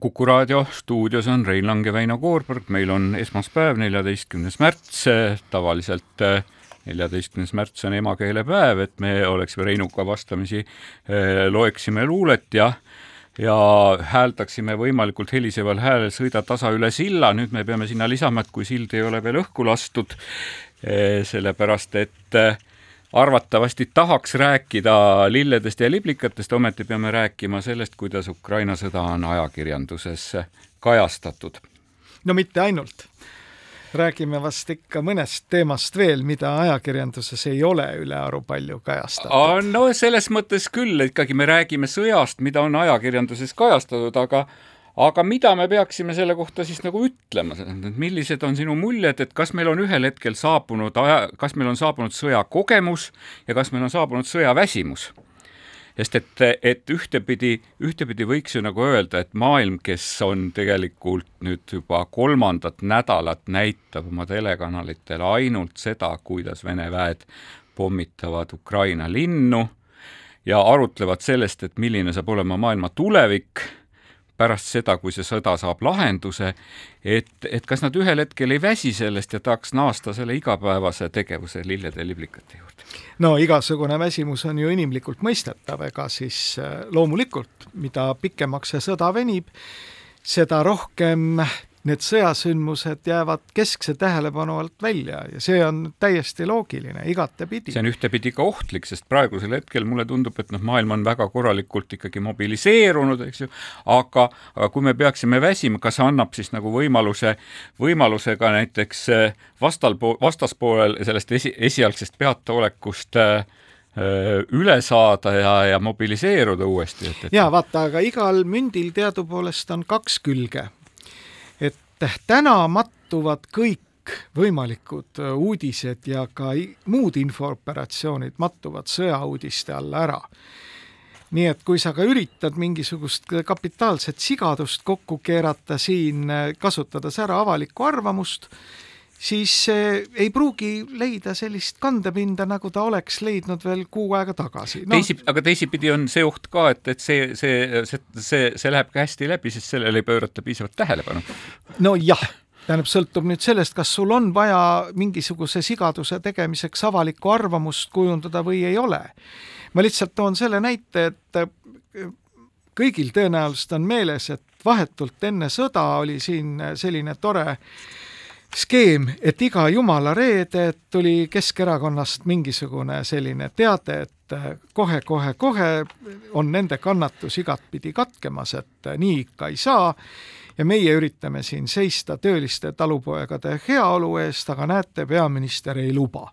Kuku raadio stuudios on Rein Lang ja Väino Koorberg, meil on esmaspäev, neljateistkümnes märts, tavaliselt eh, neljateistkümnes märts on emakeelepäev, et me oleksime Reinuga vastamisi, eh, loeksime luulet ja ja hääldaksime võimalikult heliseval häälel Sõida tasa üle silla, nüüd me peame sinna lisama, et kui sild ei ole veel õhku lastud, eh, sellepärast et arvatavasti tahaks rääkida lilledest ja liblikatest, ometi peame rääkima sellest, kuidas Ukraina sõda on ajakirjanduses kajastatud. no mitte ainult. räägime vast ikka mõnest teemast veel, mida ajakirjanduses ei ole ülearu palju kajastatud. no selles mõttes küll, ikkagi me räägime sõjast, mida on ajakirjanduses kajastatud, aga aga mida me peaksime selle kohta siis nagu ütlema, millised on sinu muljed, et kas meil on ühel hetkel saabunud aja, kas meil on saabunud sõjakogemus ja kas meil on saabunud sõjaväsimus? sest et, et ühtepidi, ühtepidi võiks ju nagu öelda, et maailm, kes on tegelikult nüüd juba kolmandat nädalat näitab oma telekanalitel ainult seda, kuidas Vene väed pommitavad Ukraina linnu ja arutlevad sellest, et milline saab olema maailma tulevik pärast seda, kui see sõda saab lahenduse, et, et kas nad ühel hetkel ei väsi sellest ja tahaks naasta selle igapäevase tegevuse lillede ja liblikate juurde? no igasugune väsimus on ju inimlikult mõistetav, ega siis äh, loomulikult, mida pikemaks see sõda venib, seda rohkem need sõjasündmused jäävad keskse tähelepanu alt välja ja see on täiesti loogiline igatepidi. see on ühtepidi ka ohtlik, sest praegusel hetkel mulle tundub, et noh, maailm on väga korralikult ikkagi mobiliseerunud, eks ju, aga, aga kui me peaksime väsima, kas annab siis nagu võimaluse, võimaluse ka näiteks eh, vastalpool, vastaspoolel sellest esi, esialgsest peataolekust äh, üle saada ja, ja mobiliseeruda uuesti, et, et. ja vaata, aga igal mündil teadupoolest on kaks külge täna mattuvad kõik võimalikud äh, uudised ja ka muud infooperatsioonid mattuvad sõjauudiste alla ära. nii et kui sa ka üritad mingisugust kapitaalset sigadust kokku keerata siin, äh, kasutades ära avalikku arvamust, siis ei pruugi leida sellist kandepinda, nagu ta oleks leidnud veel kuu aega tagasi no.. teisi, aga teisipidi on see oht ka, et, et see, see, see, see, see läheb ka hästi läbi, sest sellele ei pöörata piisavalt tähelepanu. nojah tähendab, sõltub nüüd sellest, kas sul on vaja mingisuguse sigaduse tegemiseks avalikku arvamust kujundada või ei ole. ma lihtsalt toon selle näite, et kõigil tõenäoliselt on meeles, et vahetult enne sõda oli siin selline tore äh, skeem, et iga jumala reede tuli Keskerakonnast mingisugune selline teade, et kohe-kohe-kohe on nende kannatus igatpidi katkemas, et nii ikka ei saa. Ja meie üritame siin seista tööliste talupoegade heaolu eest, aga näete, peaminister ei luba.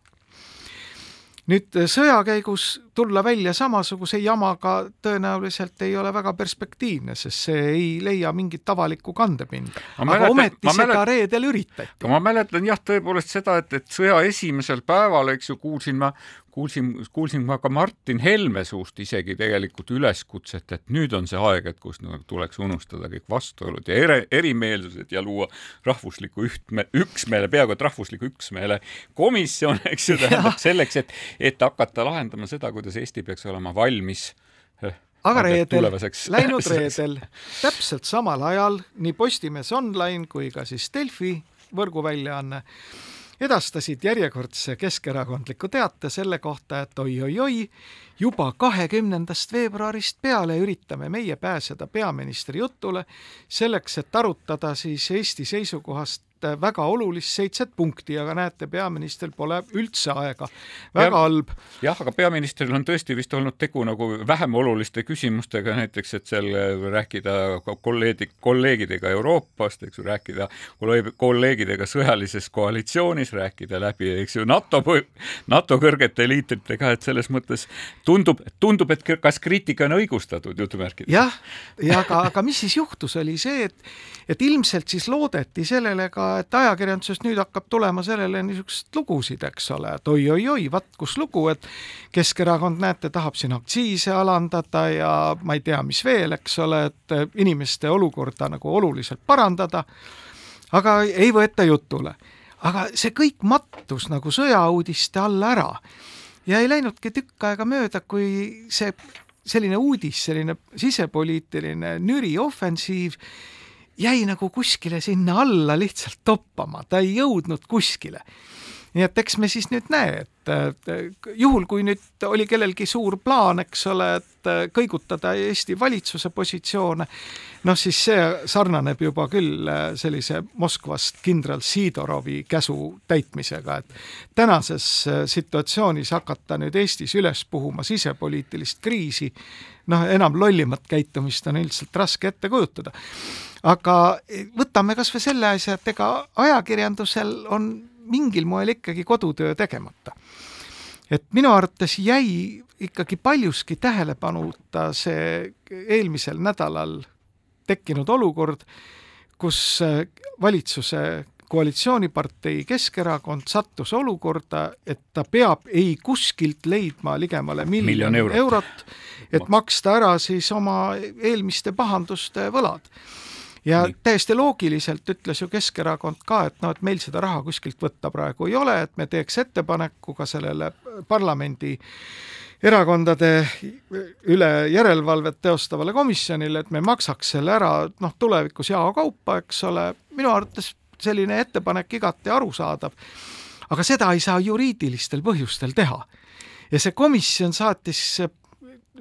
Nüüd eh, sõja käigus tulla välja samasuguse jamaga tõenäoliselt ei ole väga perspektiivne, sest see ei leia mingit avalikku kandepinda. aga mäletan, ometi seda mäletan, reedel üritati. ma mäletan jah, tõepoolest seda, et, et sõja esimesel päeval, eks ju, kuulsin ma kuulsin, kuulsin ma ka Martin Helme suust isegi tegelikult üleskutset, et nüüd on see aeg, et kus nagu tuleks unustada kõik vastuolud ja ere, erimeelsused ja luua rahvusliku ühtme, üksmeele, peaaegu et rahvusliku üksmeele komisjon, eks ju, tähendab selleks, et, et hakata lahendama seda, kuidas Eesti peaks olema valmis eh, aga reedel, läinud reedel, täpselt samal ajal nii Postimees Online kui ka siis Delfi võrguväljaanne edastasid järjekordse keskerakondliku teate selle kohta, et oi-oi-oi, juba kahekümnendast veebruarist peale üritame meie pääseda peaministri jutule selleks, et arutada siis Eesti seisukohast väga olulist seitset punkti, aga näete, peaministril pole üldse aega. väga halb. jah, aga peaministril on tõesti vist olnud tegu nagu vähem oluliste küsimustega, näiteks et seal rääkida kolleegi, kolleegidega Euroopast, eks ju, rääkida kolleegidega sõjalises koalitsioonis, rääkida läbi, eks ju, NATO, NATO kõrgete liitritega, et selles mõttes tundub, tundub, et kas kriitika on õigustatud, jutumärkides. jah, ja aga, aga mis siis juhtus, oli see, et, et ilmselt siis loodeti sellele ka et ajakirjandusest nüüd hakkab tulema sellele niisuguseid lugusid, eks ole, et oi-oi-oi, vaat kus lugu, et Keskerakond, näete, tahab siin aktsiise alandada ja ma ei tea, mis veel, eks ole, et inimeste olukorda nagu oluliselt parandada, aga ei võeta jutule. aga see kõik mattus nagu sõjauudiste alla ära. Ja ei läinudki tükk aega mööda, kui see selline uudis, selline sisepoliitiline nüri ofensiiv jäi nagu kuskile sinna alla lihtsalt toppama, ta ei jõudnud kuskile. Nii et eks me siis nüüd näe, et juhul, kui nüüd oli kellelgi suur plaan, eks ole, et kõigutada Eesti valitsuse positsioone, noh siis see sarnaneb juba küll sellise Moskvast kindral Sidorovi käsu täitmisega, et tänases situatsioonis hakata nüüd Eestis üles puhuma sisepoliitilist kriisi, noh, enam lollimat käitumist on üldiselt raske ette kujutada. Aga võtame kas või selle asja, et ega ajakirjandusel on mingil moel ikkagi kodutöö tegemata. et minu arvates jäi ikkagi paljuski tähelepanuta see eelmisel nädalal tekkinud olukord, kus valitsuse koalitsioonipartei Keskerakond sattus olukorda, et ta peab ei kuskilt leidma ligemale miljon, miljon eurot, eurot, et maksta ära siis oma eelmiste pahanduste võlad ja Nii. täiesti loogiliselt ütles ju Keskerakond ka, et noh, et meil seda raha kuskilt võtta praegu ei ole, et me teeks ettepaneku ka sellele parlamendi erakondade üle järelevalvet teostavale komisjonile, et me maksaks selle ära noh, tulevikus jaokaupa, eks ole, minu arvates selline ettepanek igati arusaadav, aga seda ei saa juriidilistel põhjustel teha. ja see komisjon saatis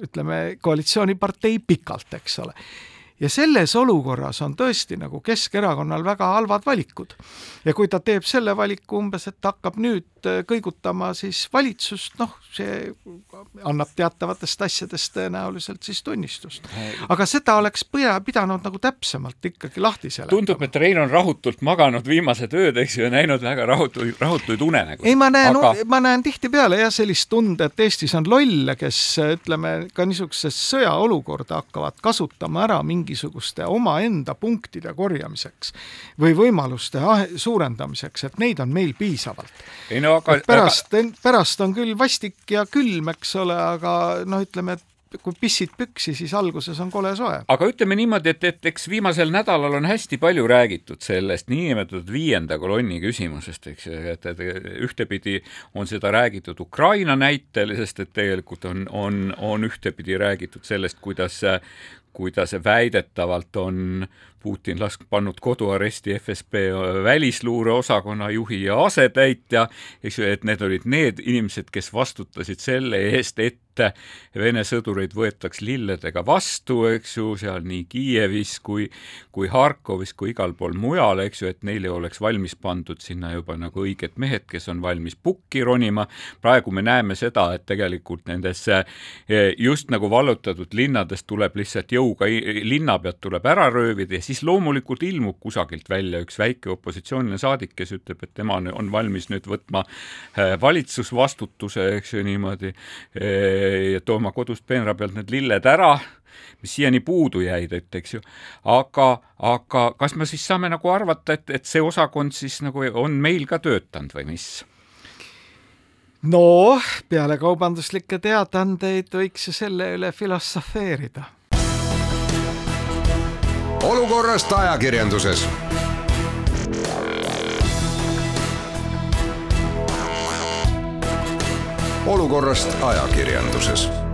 ütleme, koalitsioonipartei pikalt, eks ole ja selles olukorras on tõesti nagu Keskerakonnal väga halvad valikud. ja kui ta teeb selle valiku umbes, et hakkab nüüd äh, kõigutama siis valitsust, noh, see annab teatavatest asjadest tõenäoliselt siis tunnistust. aga seda oleks pea, pidanud nagu täpsemalt ikkagi lahti seletama. tundub, et Rein on rahutult maganud viimased ööd, eks ju, ja näinud väga rahutuid, rahutuid unenägusid. ei, ma näen aga..., ma näen tihtipeale jah, sellist tunde, et Eestis on lolle, kes ütleme, ka niisuguses sõjaolukorda hakkavad kasutama ära mingi mingisuguste omaenda punktide korjamiseks või võimaluste suurendamiseks, et neid on meil piisavalt. no aga pärast aga..., pärast on küll vastik ja külm, eks ole, aga noh, ütleme, et kui pissid püksi, siis alguses on kole soe. aga ütleme niimoodi, et, et eks viimasel nädalal on hästi palju räägitud sellest niinimetatud viienda kolonni küsimusest, eks ju, et, et ühtepidi on seda räägitud Ukraina näitel, sest et tegelikult on, on, on ühtepidi räägitud sellest, kuidas kuidas väidetavalt on Putin lask-, pannud koduaresti FSB välisluureosakonna juhi ja asetäitja, eks ju, et need olid need inimesed, kes vastutasid selle eest, et Vene sõdureid võetaks lilledega vastu, eks ju, seal nii Kiievis kui, kui Harkovis kui igal pool mujal, eks ju, et neile oleks valmis pandud sinna juba nagu õiged mehed, kes on valmis pukki ronima. praegu me näeme seda, et tegelikult nendesse just nagu vallutatud linnadest tuleb lihtsalt jõuga, linnapead tuleb ära röövida ja siis loomulikult ilmub kusagilt välja üks väike opositsiooniline saadik, kes ütleb, et tema on valmis nüüd võtma äh, valitsusvastutuse, eks ju niimoodi, äh, ja tooma kodust peenra pealt need lilled ära mis siiani puudu jäid, et eks ju, aga, aga kas me siis saame nagu arvata, et, et see osakond siis nagu on meil ka töötanud või mis? no peale kaubanduslikke teadaandeid võiks ju selle üle filosofeerida olukorrast ajakirjanduses. olukorrast ajakirjanduses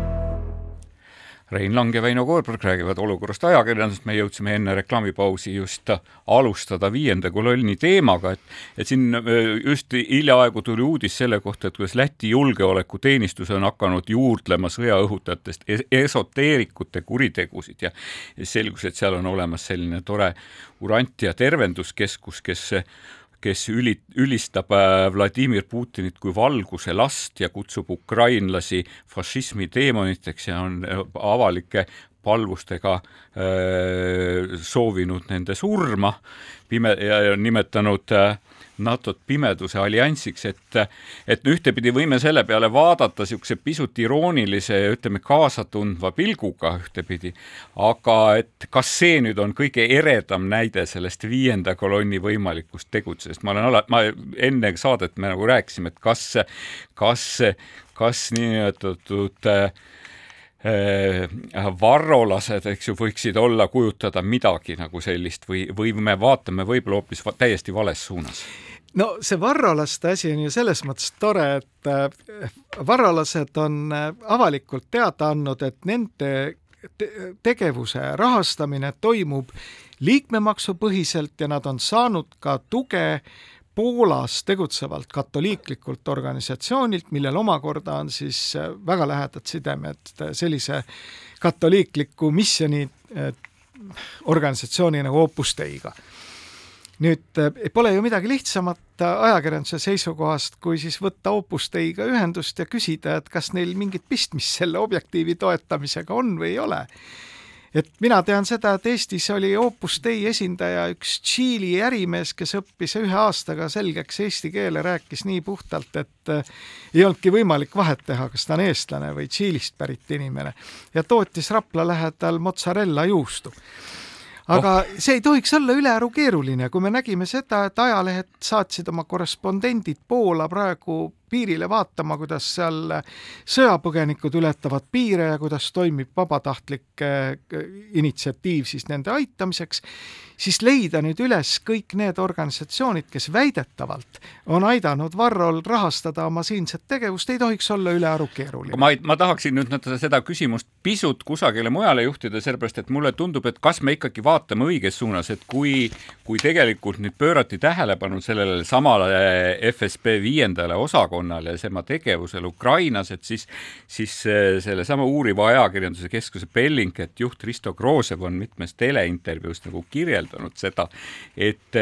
Rein Lang ja Väino Koorberg räägivad olukorrast ajakirjandusest, me jõudsime enne reklaamipausi just alustada viienda kolonni teemaga, et et siin just hiljaaegu tuli uudis selle kohta, et kuidas Läti julgeolekuteenistus on hakanud juurdlema sõjaõhutajatest esoteerikute kuritegusid. Ja selgus, et seal on olemas selline tore Urantia tervenduskeskus, kes kes üli, ülistab äh, Vladimir Putinit kui valguse last ja kutsub ukrainlasi fašismi teemoniteks ja on äh, avalike palvustega öö, äh, soovinud nende surma, pime- ja nimetanud, NATO-t pimeduse alliansiks, et et ühtepidi võime selle peale vaadata niisuguse pisut iroonilise ja ütleme, kaasatundva pilguga ühtepidi, aga et kas see nüüd on kõige eredam näide sellest viienda kolonni võimalikust tegutsusest, ma olen ala-, ma enne saadet me nagu rääkisime, et kas, kas, kas niinimetatud äh, varrolased, eks ju, võiksid olla, kujutada midagi nagu sellist või, või me vaatame võib-olla hoopis täiesti vales suunas? No see varrolaste asi on ju selles mõttes tore, et äh, varrolased on äh, avalikult teada andnud, et nende te tegevuse rahastamine toimub liikmemaksupõhiselt ja nad on saanud ka tuge Poolas tegutsevalt katoliiklikult organisatsioonilt, millel omakorda on siis äh, väga lähedad sidemed sellise katoliikliku missiooni organisatsiooni nagu Opus Deiga. Nüüd pole ju midagi lihtsamat ajakirjanduse seisukohast, kui siis võtta Opus Deiga ühendust ja küsida, et kas neil mingit pistmist selle objektiivi toetamisega on või ei ole. Et mina tean seda, et Eestis oli Opus Dei esindaja üks Tšiili ärimees, kes õppis ühe aastaga selgeks eesti keele, rääkis nii puhtalt, et äh, ei olnudki võimalik vahet teha, kas ta on eestlane või Tšiilist pärit inimene. Ja tootis Rapla lähedal mozzarella juustu aga oh. see ei tohiks olla ülearu keeruline, kui me nägime seda, et ajalehed saatsid oma korrespondendid Poola praegu piirile vaatama, kuidas seal sõjapõgenikud ületavad piire ja kuidas toimib vabatahtlik äh, initsiatiiv siis nende aitamiseks, siis leida nüüd üles kõik need organisatsioonid, kes väidetavalt on aidanud Varrol rahastada oma siinset tegevust, ei tohiks olla ülearu keeruline. ma, ma tahaksin nüüd seda küsimust pisut kusagile mujale juhtida, sellepärast et mulle tundub, et kas me ikkagi vaatame õiges suunas, et kui, kui tegelikult nüüd pöörati tähelepanu sellele samale FSB viiendale osakonnale, osakonnale ja tema tegevusele Ukrainas, et siis, siis äh, sellesama uuriva ajakirjanduse keskuse Bellingcat juht Risto Groosev on mitmes teleintervjuus nagu kirjeldanud seda, et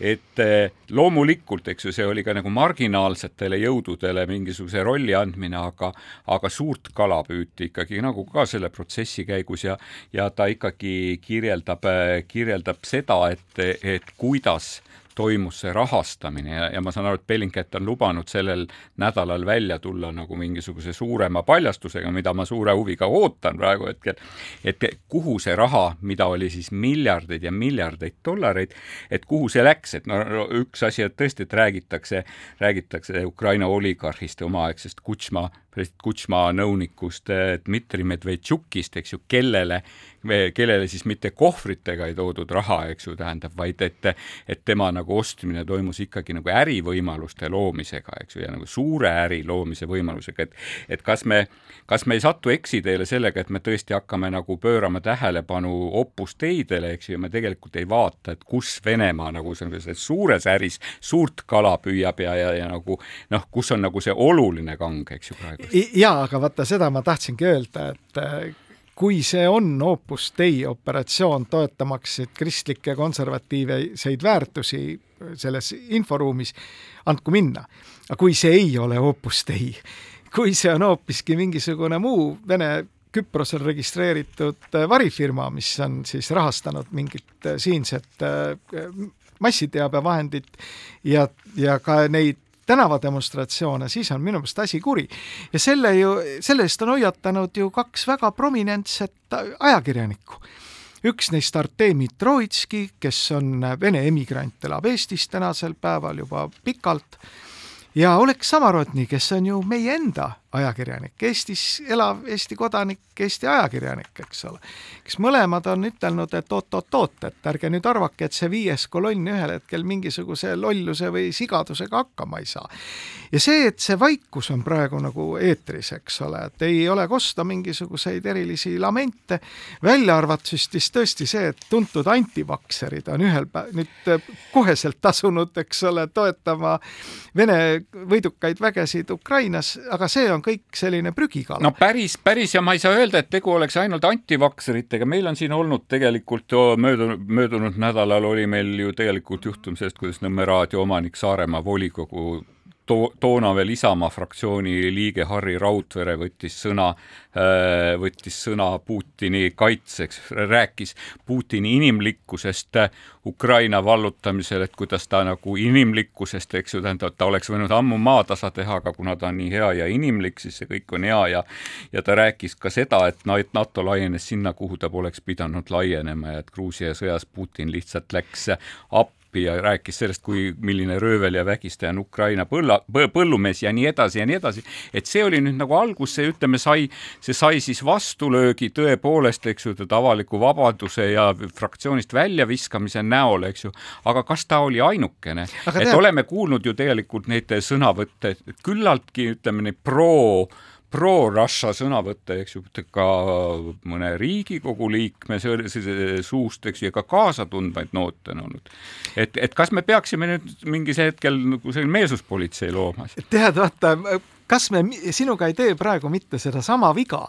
et äh, loomulikult, eks ju, see oli ka nagu marginaalsetele jõududele mingisuguse rolli andmine, aga aga suurt kala püüti ikkagi nagu ka selle protsessi käigus ja ja ta ikkagi kirjeldab, äh, kirjeldab seda, et, et kuidas toimus see rahastamine ja, ja ma saan aru, et Bellingcat on lubanud sellel nädalal välja tulla nagu mingisuguse suurema paljastusega, mida ma suure huviga ootan praegu hetkel, et kuhu see raha, mida oli siis miljardeid ja miljardeid dollareid, et kuhu see läks, et no üks asi, et tõesti, et räägitakse, räägitakse Ukraina oligarhist ja omaaegsest Kutšma president Kutšma nõunikust eh, Dmitri Medvedtšukist, eks ju, kellele, kellele siis mitte kohvritega ei toodud raha, eks ju, tähendab, vaid et, et tema nagu ostmine toimus ikkagi nagu ärivõimaluste loomisega, eks ju, ja nagu suure äri loomise võimalusega, et et kas me, kas me ei satu eksiteele sellega, et me tõesti hakkame nagu pöörama tähelepanu opusteidele, eks ju, ja me tegelikult ei vaata, et kus Venemaa nagu selles suures äris suurt kala püüab ja, ja, ja nagu noh, kus on nagu see oluline kang, eks ju, praegu jaa, aga vaata, seda ma tahtsingi öelda, et äh, kui see on Opus Dei operatsioon toetamaks kristlikke konservatiivseid väärtusi selles inforuumis, andku minna. aga kui see ei ole Opus Dei, kui see on hoopiski mingisugune muu Vene Küprosel registreeritud äh, varifirma, mis on siis rahastanud mingit äh, siinset massiteabevahendit ja, ja ka neid tänavademonstratsioone, siis on minu meelest asi kuri. ja selle ju, selle eest on hoiatanud ju kaks väga prominentset ajakirjanikku. üks neist Artemi Troitski, kes on Vene emigrant, elab Eestis tänasel päeval juba pikalt, ja Oleg Samorodni, kes on ju meie enda ajakirjanik, Eestis elav Eesti kodanik, Eesti ajakirjanik, eks ole, kes mõlemad on ütelnud, et oot-oot-oot, et ärge nüüd arvake, et see viies kolonn ühel hetkel mingisuguse lolluse või sigadusega hakkama ei saa. ja see, et see vaikus on praegu nagu eetris, eks ole, et ei ole kosta mingisuguseid erilisi lamente, välja arvatud siis tõesti see, et tuntud antivakserid on ühel päeval nüüd koheselt asunud, eks ole, toetama Vene võidukaid vägesid Ukrainas, aga see on kõik selline prügikala. no päris, päris ja ma ei saa öelda, et tegu oleks ainult antivakseritega, meil on siin olnud tegelikult möödunud, möödunud nädalal oli meil ju tegelikult juhtum sellest, kuidas Nõmme raadio omanik Saaremaa volikogu to-, toona veel Isamaa fraktsiooni liige Harri Raudvere võttis sõna, äh, võttis sõna Putini kaitseks, rääkis Putini inimlikkusest Ukraina vallutamisel, et kuidas ta nagu inimlikkusest, eks ju, tähendab, ta oleks võinud ammu maatasa teha, aga kuna ta on nii hea ja inimlik, siis see kõik on hea ja ja ta rääkis ka seda, et NATO laienes sinna, kuhu ta poleks pidanud laienema ja et Gruusia sõjas Putin lihtsalt läks appi appi ja rääkis sellest, kui, milline röövel ja vägistaja on Ukraina põlla, põllumees ja nii edasi ja nii edasi. et see oli nüüd nagu algus, see ütleme, sai, see sai siis vastulöögi tõepoolest, eks ju, avaliku vabaduse ja fraktsioonist väljaviskamise näol, eks ju, aga kas ta oli ainukene? et oleme kuulnud ju tegelikult neid sõnavõtte küllaltki, ütleme neid pro pro-Russia sõnavõtte, eks ju, ka mõne Riigikogu liikme suust, eks ju, ja ka kaasatundvaid noote on olnud. et, et kas me peaksime nüüd mingis hetkel nagu selline meelsuspolitsei looma? tead, vaata, kas me sinuga ei tee praegu mitte sedasama viga,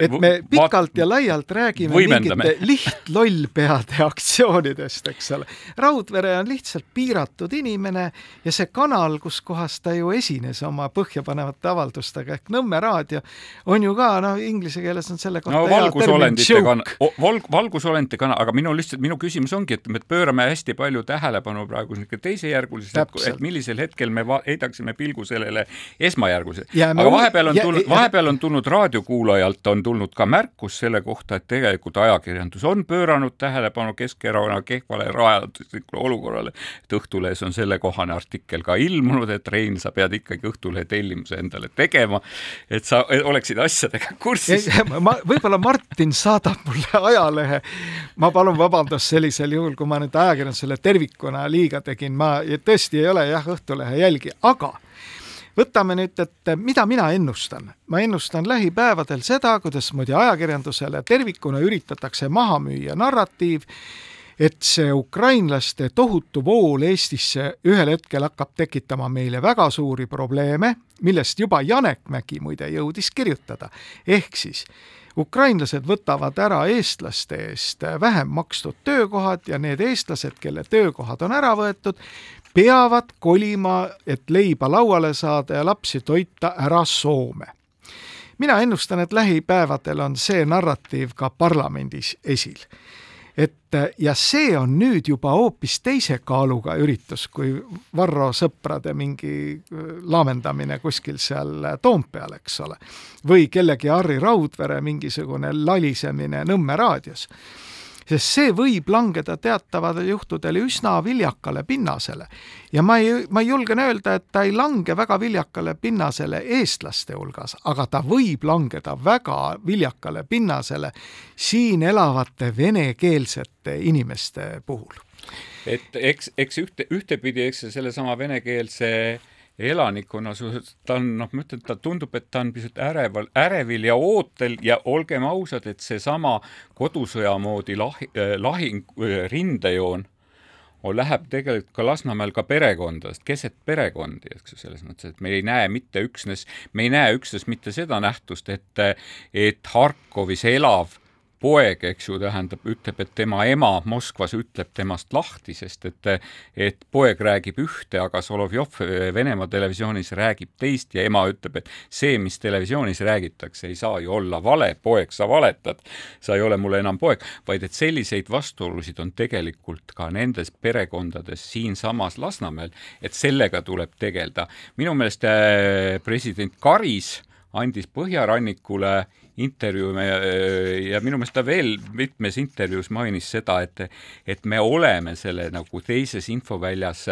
et me pikalt ja laialt räägime mingite lihtlollpeade aktsioonidest, eks ole. Raudvere on lihtsalt piiratud inimene ja see kanal, kus kohas ta ju esines oma põhjapanevate avaldustega ehk Nõmme raadio, on ju ka noh, inglise keeles on selle kohta no, valgusolendite kanal, valg, valgusolendite kanal, aga minu lihtsalt, minu küsimus ongi, et me pöörame hästi palju tähelepanu praegu niisugune teisejärguliselt, et millisel hetkel me heidaksime pilgu sellele esmajärgulisele järgus. aga vahepeal on tulnud, vahepeal on tulnud raadiokuulajalt on tulnud ka märkus selle kohta, et tegelikult ajakirjandus on pööranud tähelepanu Keskerakonna kehvale rahanduslikule olukorrale. et Õhtulehes on sellekohane artikkel ka ilmunud, et Rein, sa pead ikkagi Õhtulehe tellimuse endale tegema, et sa oleksid asjadega kursis. ma, võib-olla Martin saadab mulle ajalehe. ma palun vabandust sellisel juhul, kui ma nüüd ajakirjandusele tervikuna liiga tegin, ma tõesti ei ole jah, Õhtulehe jälgi, aga võtame nüüd, et mida mina ennustan. ma ennustan lähipäevadel seda, kuidas muidu ajakirjandusele tervikuna üritatakse maha müüa narratiiv, et see ukrainlaste tohutu vool Eestisse ühel hetkel hakkab tekitama meile väga suuri probleeme, millest juba Janek Mägi muide jõudis kirjutada. ehk siis ukrainlased võtavad ära eestlaste eest vähem makstud töökohad ja need eestlased, kelle töökohad on ära võetud, peavad kolima, et leiba lauale saada ja lapsi toita ära Soome. mina ennustan, et lähipäevadel on see narratiiv ka parlamendis esil. et ja see on nüüd juba hoopis teise kaaluga üritus kui Varro sõprade mingi äh, laamendamine kuskil seal Toompeal, eks ole, või kellegi Harri Raudvere mingisugune lalisemine Nõmme raadios sest see võib langeda teatavatel juhtudel üsna viljakale pinnasele. ja ma ei, ma julgen öelda, et ta ei lange väga viljakale pinnasele eestlaste hulgas, aga ta võib langeda väga viljakale pinnasele siin elavate venekeelsete inimeste puhul. et eks, eks ühte, ühtepidi, eks sellesama venekeelse suhtes, ta on, noh, ma ütlen, ta tundub, et ta on pisut äreval, ärevil ja ootel ja olgem ausad, et seesama kodusõja moodi lahi, äh, lahing, äh, rindejoon on, läheb tegelikult ka Lasnamäel ka perekondadest, keset perekondi, eks ju, selles mõttes, et me ei näe mitte üksnes, me ei näe üksnes mitte seda nähtust, et, et Harkovis elav poeg, eks ju, tähendab, ütleb, et tema ema Moskvas ütleb temast lahti, sest et et poeg räägib ühte, aga Solovjov Venemaa televisioonis räägib teist ja ema ütleb, et see, mis televisioonis räägitakse, ei saa ju olla vale, poeg, sa valetad, sa ei ole mulle enam poeg, vaid et selliseid vastuolusid on tegelikult ka nendes perekondades siinsamas Lasnamäel, et sellega tuleb tegeleda. minu meelest äh, president Karis andis Põhjarannikule intervjuu me ja minu meelest ta veel mitmes intervjuus mainis seda, et et me oleme selle nagu teises infoväljas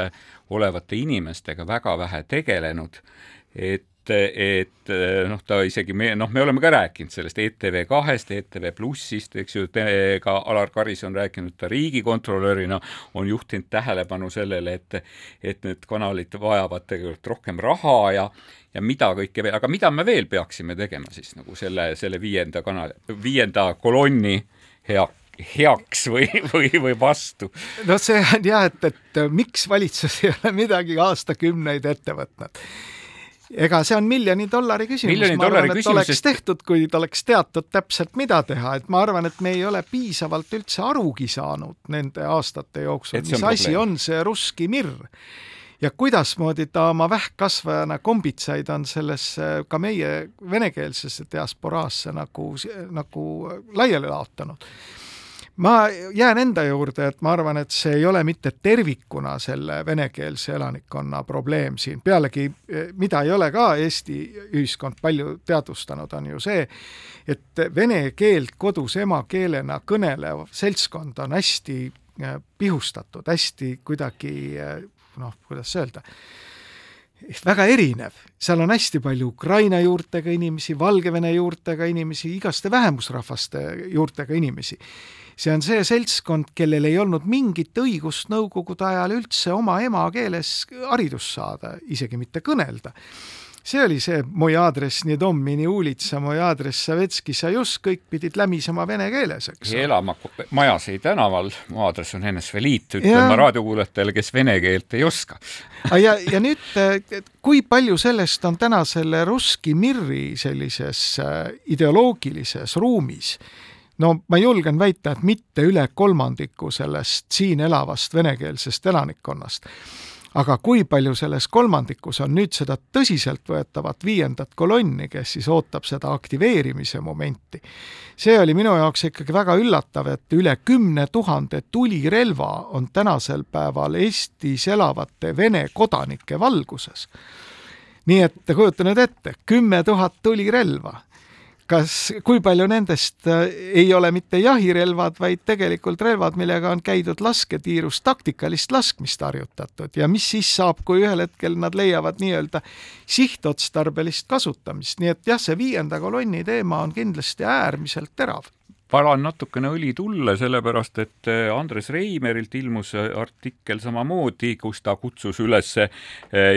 olevate inimestega väga vähe tegelenud, et et noh, ta isegi me, noh, me oleme ka rääkinud sellest ETV kahest, ETV Plussist, eks ju, ka Alar Karis on rääkinud, ta riigikontrolörina on juhtinud tähelepanu sellele, et et need kanalid vajavad tegelikult rohkem raha ja ja mida kõike veel, aga mida me veel peaksime tegema siis nagu selle, selle viienda kanali, viienda kolonni hea, heaks või, või, või vastu? no see on jah, et, et miks valitsus ei ole midagi aastakümneid ette võtnud ega see on miljoni dollari küsimus, ma arvan, et küsimus, oleks tehtud, kui oleks teatud täpselt, mida teha, et ma arvan, et me ei ole piisavalt üldse arugi saanud nende aastate jooksul, mis asi on see russki mirr ja kuidasmoodi ta oma vähkkasvajana kombitsaid on sellesse ka meie venekeelsesse diasporaasse nagu, nagu laiali laotanud ma jään enda juurde, et ma arvan, et see ei ole mitte tervikuna selle venekeelse elanikkonna probleem siin, pealegi mida ei ole ka Eesti ühiskond palju teadvustanud, on ju see, et vene keelt kodus emakeelena kõnelev seltskond on hästi äh, pihustatud, hästi kuidagi äh, noh, kuidas öelda, väga erinev, seal on hästi palju Ukraina juurtega inimesi, Valgevene juurtega inimesi, igaste vähemusrahvaste juurtega inimesi see on see seltskond, kellel ei olnud mingit õigust Nõukogude ajal üldse oma emakeeles haridust saada, isegi mitte kõnelda see oli see Moj aadress nii dommi, nii uulitsa, Moj aadress Savetski Sajus, kõik pidid lämisema vene keeles, eks. elama majas ei tänaval, mu aadress on NSV Liit, ütlen ma raadiokuulajatele, kes vene keelt ei oska. ja, ja nüüd, kui palju sellest on täna selle Russki Mirri sellises äh, ideoloogilises ruumis no ma julgen väita, et mitte üle kolmandiku sellest siin elavast venekeelsest elanikkonnast. aga kui palju selles kolmandikus on nüüd seda tõsiseltvõetavat viiendat kolonni, kes siis ootab seda aktiveerimise momenti, see oli minu jaoks ikkagi väga üllatav, et üle kümne tuhande tulirelva on tänasel päeval Eestis elavate Vene kodanike valguses. Nii et kujuta nüüd ette, kümme tuhat tulirelva kas, kui palju nendest äh, ei ole mitte jahirelvad, vaid tegelikult relvad, millega on käidud lasketiirus taktikalist laskmist harjutatud? Ja mis siis saab, kui ühel hetkel nad leiavad nii-öelda sihtotstarbelist kasutamist, nii et jah, see viienda kolonni teema on kindlasti äärmiselt terav. Valan natukene õli tulle, sellepärast et äh, Andres Reimerilt ilmus artikkel samamoodi, kus ta kutsus üles äh,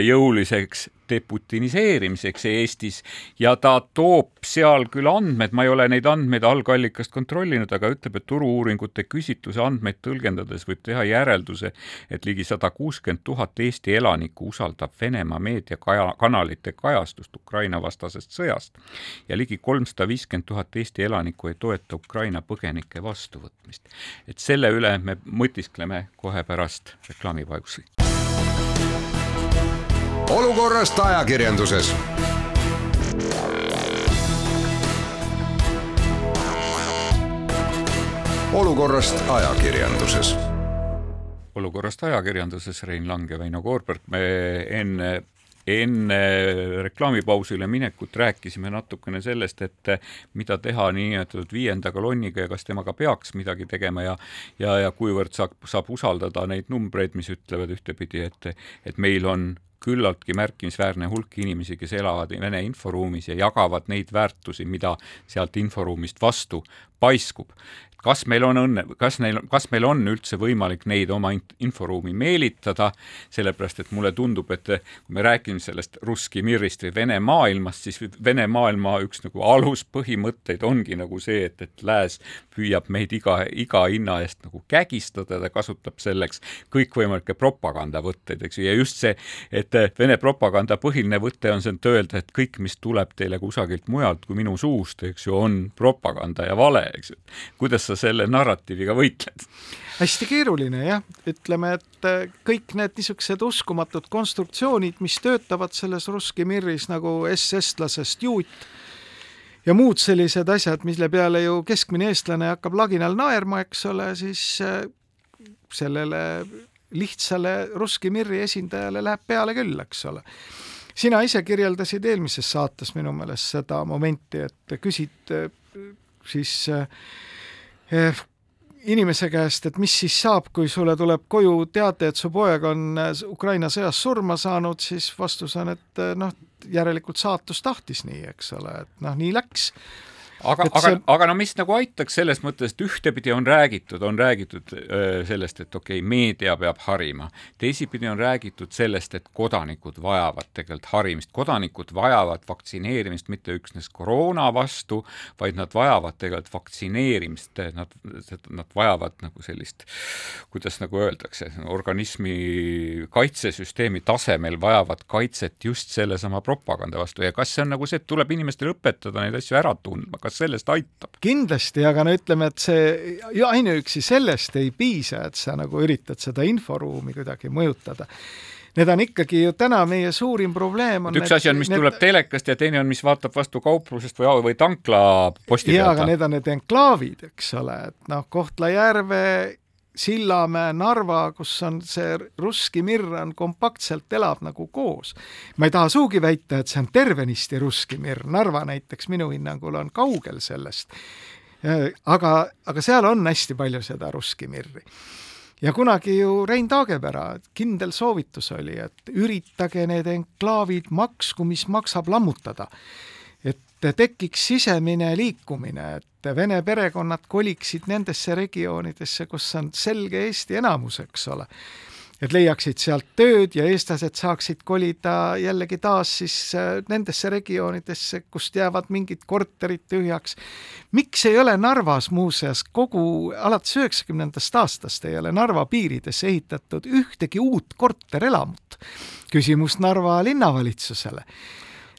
jõuliseks deputiniseerimiseks Eestis ja ta toob seal küll andmed, ma ei ole neid andmeid algallikast kontrollinud, aga ütleb, et turu-uuringute küsitluse andmeid tõlgendades võib teha järelduse, et ligi sada kuuskümmend tuhat Eesti elanikku usaldab Venemaa meediakanalite kajastust Ukraina vastasest sõjast ja ligi kolmsada viiskümmend tuhat Eesti elanikku ei toeta Ukraina põgenike vastuvõtmist. et selle üle me mõtiskleme kohe pärast reklaamipausi olukorrast ajakirjanduses. olukorrast ajakirjanduses. olukorrast ajakirjanduses Rein Lang ja Väino Koorberg, me enne enne reklaamipausile minekut rääkisime natukene sellest, et mida teha niinimetatud viienda kolonniga ja kas temaga peaks midagi tegema ja ja, ja kuivõrd saab, saab usaldada neid numbreid, mis ütlevad ühtepidi, et, et meil on küllaltki märkimisväärne hulk inimesi, kes elavad Vene inforuumis ja jagavad neid väärtusi, mida sealt inforuumist vastu paiskub kas meil on õnne, kas neil, kas meil on üldse võimalik neid oma inforuumi meelitada, sellepärast et mulle tundub, et kui me räägime sellest Russki Mirist või Vene maailmast, siis Vene maailma üks nagu aluspõhimõtteid ongi nagu see, et, et lääs püüab meid iga, iga hinna eest nagu kägistada, ta kasutab selleks kõikvõimalikke propagandavõtteid, eks ju, ja just see, et Vene propaganda põhiline võte on see, et öelda, et kõik, mis tuleb teile kusagilt mujalt kui minu suust, eks ju, on propaganda ja vale, eks ju. kuidas sa selle narratiiviga võitled? hästi keeruline jah, ütleme, et äh, kõik need niisugused uskumatud konstruktsioonid, mis töötavad selles Russki Mirris nagu S-estlasest juut ja muud sellised asjad, mille peale ju keskmine eestlane hakkab laginal naerma, eks ole, siis äh, sellele lihtsale Russki Mirri esindajale läheb peale küll, eks ole sina ise kirjeldasid eelmises saates minu meelest seda momenti, et küsid äh, siis äh, inimese käest, et mis siis saab, kui sulle tuleb koju teade, et su poeg on eh, Ukraina sõjas surma saanud, siis vastus on, et eh, noh, järelikult saatus tahtis nii, eks ole, et noh, nii läks aga, aga see..., aga no mis nagu aitaks selles mõttes, et ühtepidi on räägitud, on räägitud öö, sellest, et okei okay,, meedia peab harima, teisipidi on räägitud sellest, et kodanikud vajavad tegelikult harimist, kodanikud vajavad vaktsineerimist mitte üksnes koroona vastu, vaid nad vajavad tegelikult vaktsineerimist, nad, nad vajavad nagu sellist, kuidas nagu öeldakse, organismi kaitsesüsteemi tasemel vajavad kaitset just sellesama propaganda vastu. Ja kas see on nagu see, et tuleb inimestele õpetada neid asju ära tundma, kas sellest aitab? kindlasti, aga no ütleme, et see ainuüksi sellest ei piisa, et sa nagu üritad seda inforuumi kuidagi mõjutada need on ikkagi ju täna meie suurim probleem on üks asi on, mis need... tuleb telekast ja teine on, mis vaatab vastu kauplusest või, või tankla posti pealt. jaa, aga need on need enklaavid, eks ole, et noh, Kohtla-Järve Sillamäe, Narva, kus on see Russki Mir on kompaktselt, elab nagu koos. ma ei taha sugugi väita, et see on tervenisti Russki Mir, Narva näiteks minu hinnangul on kaugel sellest. aga, aga seal on hästi palju seda Russki Mirri ja kunagi ju Rein Taagepera kindel soovitus oli, et üritage need enklaavid maksku, mis maksab lammutada. Et tekiks sisemine liikumine, et vene perekonnad koliksid nendesse regioonidesse, kus on selge Eesti enamus, eks ole. et leiaksid sealt tööd ja eestlased saaksid kolida jällegi taas siis äh, nendesse regioonidesse, kust jäävad mingid korterid tühjaks. miks ei ole Narvas muuseas kogu, alates üheksakümnendast aastast ei ole Narva piiridesse ehitatud ühtegi uut korterelamut? küsimus Narva linnavalitsusele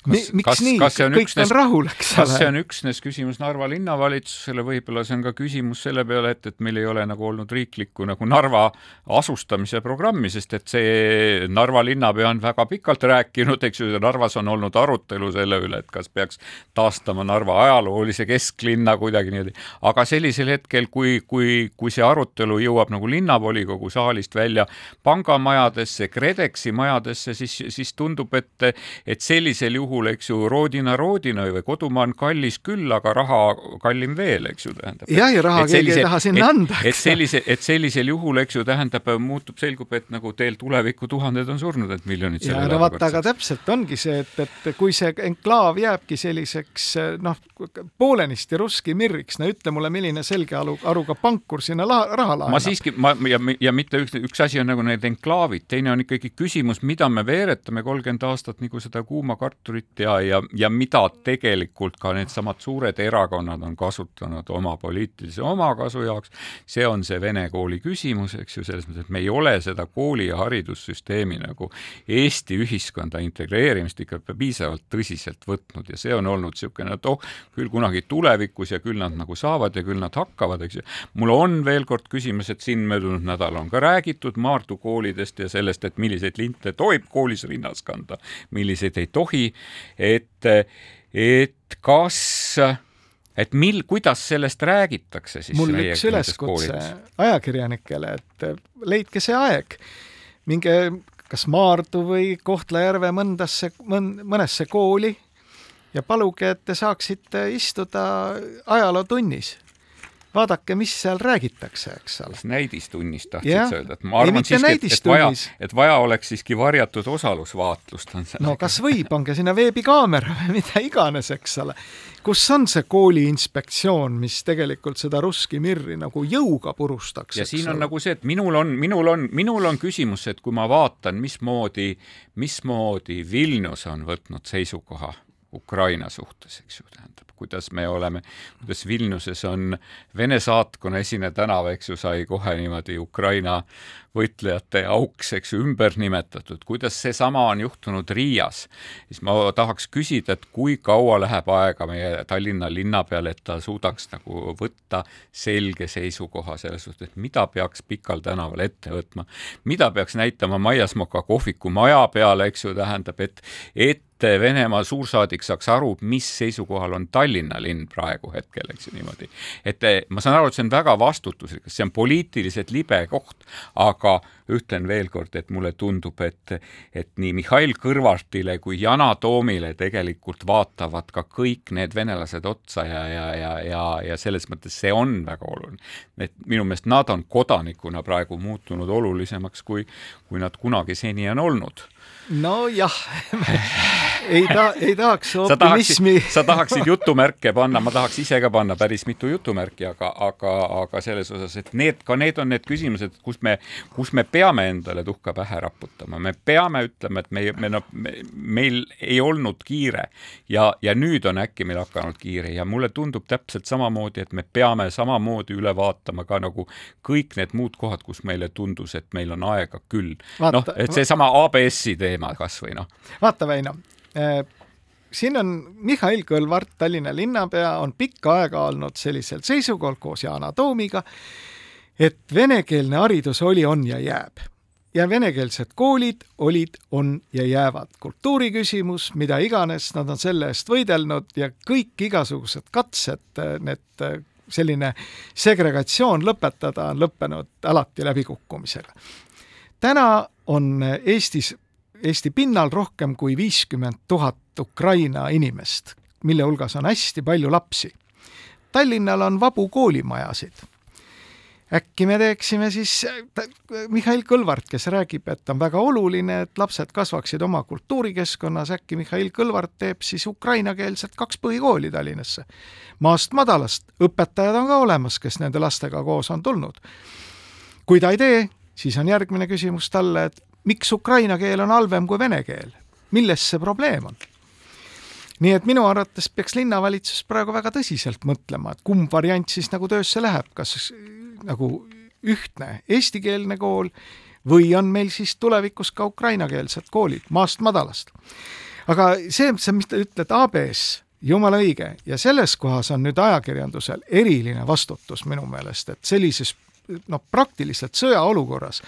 kas, miks kas, nii, kõik üksnes, on rahul, eks ole. kas see on üksnes küsimus Narva linnavalitsusele, võib-olla see on ka küsimus selle peale, et, et meil ei ole nagu olnud riiklikku nagu Narva asustamise programmi, sest et see Narva linnapea on väga pikalt rääkinud, eks ju, Narvas on olnud arutelu selle üle, et kas peaks taastama Narva ajaloolise kesklinna kuidagi niimoodi, aga sellisel hetkel, kui, kui, kui see arutelu jõuab nagu linnavolikogu saalist välja pangamajadesse, KredExi majadesse, siis, siis tundub, et, et sellisel juhul puhul, eks ju, roodina roodina või kodumaa on kallis küll, aga raha kallim veel, eks ju, tähendab. jah, ja raha keegi ei taha sinna et, anda. et sellise, et sellisel juhul, eks ju, tähendab, muutub, selgub, et nagu teil tuleviku tuhanded on surnud, et miljonid ja no vaata, aga täpselt ongi see, et, et kui see enklaav jääbki selliseks noh, poolenisti russki mirriks, no ütle mulle, milline selge aru, aruga pankur sinna raha laenab. ma siiski, ma ja, ja mitte üks, üks asi on nagu need enklaavid, teine on ikkagi küsimus, mida me veeretame kolmkümmend aastat nagu seda kuuma kartulit kultuurit ja, ja, ja mida tegelikult ka needsamad suured erakonnad on kasutanud oma poliitilise omakasu jaoks, see on see vene kooli küsimus, eks ju, selles mõttes, et me ei ole seda kooli ja haridussüsteemi nagu Eesti ühiskonda integreerimist ikka piisavalt tõsiselt võtnud ja see on olnud niisugune, et oh, küll kunagi tulevikus ja küll nad nagu saavad ja küll nad hakkavad, eks ju. mul on veel kord küsimus, et siin möödunud nädalal on ka räägitud Maardu koolidest ja sellest, et milliseid linte tohib koolis rinnas kanda, milliseid ei tohi et, et kas et mil, kuidas sellest räägitakse siis mul üks üleskutse ajakirjanikele, et leidke see aeg, minge kas Maardu või Kohtla-Järve mõndasse, mõn-, mõnesse kooli ja paluge, et te saaksite istuda ajalootunnis vaadake, mis seal räägitakse, eks ole. näidistunnis tahtsid sa öelda, et ma arvan siiski, et, et vaja, et vaja oleks siiski varjatud osalusvaatlust on see. no kas või, pange sinna veebikaamera või mida iganes, eks ole. kus on see kooliinspektsioon, mis tegelikult seda Russki Mirri nagu jõuga purustaks? ja siin on ole? nagu see, et minul on, minul on, minul on küsimus, et kui ma vaatan, mismoodi, mismoodi Vilnius on võtnud seisukoha Ukraina suhtes, eks ju, tähendab, kuidas me oleme, kuidas Vilniuses on Vene saatkonna esine tänav, eks ju, sai kohe niimoodi Ukraina võitlejate auks, eks ju, ümber nimetatud, kuidas seesama on juhtunud Riias, siis ma tahaks küsida, et kui kaua läheb aega meie Tallinna linnapeal, et ta suudaks nagu võtta selge seisukoha selles suhtes, et mida peaks Pikal tänaval ette võtma, mida peaks näitama Maiasmoka kohviku maja peale, eks ju, tähendab, et, et Venemaa suursaadik saaks aru, mis seisukohal on Tallinna linn praegu hetkel, eks ju niimoodi. et ma saan aru, et see on väga vastutuslik, see on poliitiliselt libe koht, aga ütlen veel kord, et mulle tundub, et, et nii Mihhail Kõlvartile kui Yana Toomile tegelikult vaatavad ka kõik need venelased otsa ja, ja, ja, ja, ja selles mõttes see on väga oluline. et minu meelest nad on kodanikuna praegu muutunud olulisemaks, kui, kui nad kunagi seni on olnud nojah ei ta-, ei tahaks optimismi. sa tahaksid jutumärke panna, ma tahaks ise ka panna päris mitu jutumärki, aga, aga, aga selles osas, et need, ka need on need küsimused, kus me, kus me peame endale tuhka pähe raputama, me peame ütlema, et me, me noh, meil ei olnud kiire ja, ja nüüd on äkki meil hakanud kiire ja mulle tundub täpselt samamoodi, et me peame samamoodi üle vaatama ka nagu kõik need muud kohad, kus meile tundus, et meil on aega küll. noh, et seesama ABS-i teema kasvõi noh. vaata, Väino siin on Mihhail Kõlvart, Tallinna linnapea, on pikka aega olnud sellisel seisukohal koos Yana Toomiga, et venekeelne haridus oli, on ja jääb. ja venekeelsed koolid olid, on ja jäävad. kultuuriküsimus, mida iganes, nad on selle eest võidelnud ja kõik igasugused katsed, need selline segregatsioon lõpetada on lõppenud alati läbikukkumisega. täna on Eestis, Eesti pinnal rohkem kui viiskümmend tuhat Ukraina inimest, mille hulgas on hästi palju lapsi. Tallinnal on vabu koolimajasid äkki me teeksime siis Mihhail Kõlvart, kes räägib, et on väga oluline, et lapsed kasvaksid oma kultuurikeskkonnas, äkki Mihhail Kõlvart teeb siis ukrainakeelset kaks põhikooli Tallinnasse. maast madalast, õpetajad on ka olemas, kes nende lastega koos on tulnud. kui ta ei tee, siis on järgmine küsimus talle, et miks ukraina keel on halvem kui vene keel, milles see probleem on? nii et minu arvates peaks linnavalitsus praegu väga tõsiselt mõtlema, et kumb variant siis nagu töösse läheb, kas nagu ühtne eestikeelne kool või on meil siis tulevikus ka ukrainakeelsed koolid maast madalast. aga see, see, mis te ütlete, ABS, jumala õige ja selles kohas on nüüd ajakirjandusel eriline vastutus minu meelest, et sellises noh, praktiliselt sõjaolukorras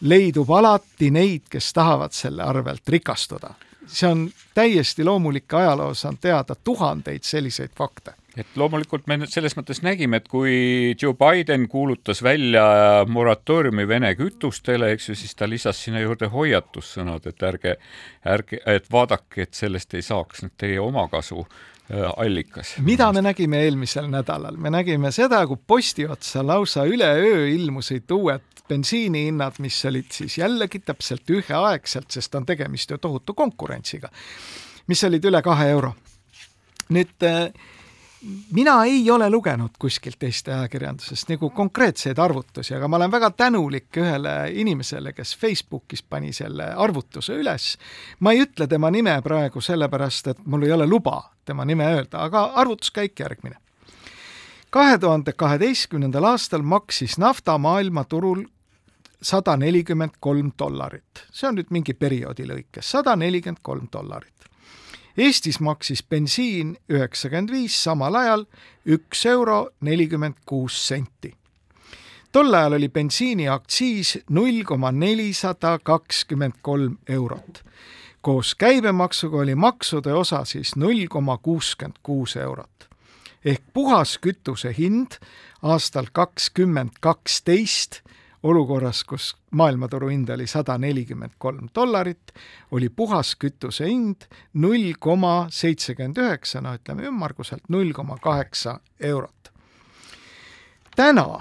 leidub alati neid, kes tahavad selle arvelt rikastuda. see on täiesti loomulik, ajaloos on teada tuhandeid selliseid fakte et loomulikult me nüüd selles mõttes nägime, et kui Joe Biden kuulutas välja moratooriumi Vene kütustele, eks ju, siis ta lisas sinna juurde hoiatussõnad, et ärge, ärge, et vaadake, et sellest ei saaks nüüd teie omakasu allikas. mida me nägime eelmisel nädalal? me nägime seda, kui posti otsa lausa üleöö ilmusid uued bensiinihinnad, mis olid siis jällegi täpselt üheaegselt, sest on tegemist ju tohutu konkurentsiga, mis olid üle kahe euro. nüüd äh, mina ei ole lugenud kuskilt Eesti ajakirjandusest nagu konkreetseid arvutusi, aga ma olen väga tänulik ühele inimesele, kes Facebookis pani selle arvutuse üles. ma ei ütle tema nime praegu sellepärast, et mul ei ole luba tema nime öelda, aga arvutuskäik järgmine. kahe tuhande kaheteistkümnendal aastal maksis nafta maailmaturul sada nelikümmend kolm dollarit, see on nüüd mingi perioodi lõikes, sada nelikümmend kolm dollarit Eestis maksis bensiin üheksakümmend viis, samal ajal üks euro nelikümmend kuus senti. tol ajal oli bensiini aktsiis null koma nelisada kakskümmend kolm eurot. koos käibemaksuga oli maksude osa siis null koma kuuskümmend kuus eurot. ehk puhas kütuse hind aastal kakskümmend kaksteist olukorras, kus maailmaturu hind oli sada nelikümmend kolm dollarit, oli puhaskütuse hind null koma seitsekümmend üheksa, no ütleme ümmarguselt null koma kaheksa eurot. täna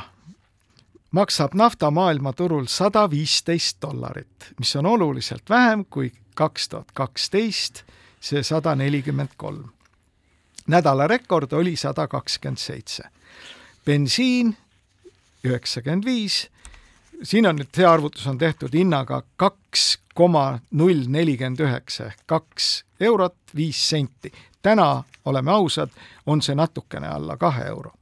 maksab nafta maailmaturul sada viisteist dollarit, mis on oluliselt vähem kui kaks tuhat kaksteist, see sada nelikümmend kolm. nädala rekord oli sada kakskümmend seitse. bensiin üheksakümmend viis siin on nüüd see arvutus on tehtud hinnaga kaks koma null nelikümmend üheksa ehk kaks eurot viis senti. täna, oleme ausad, on see natukene alla kahe euro.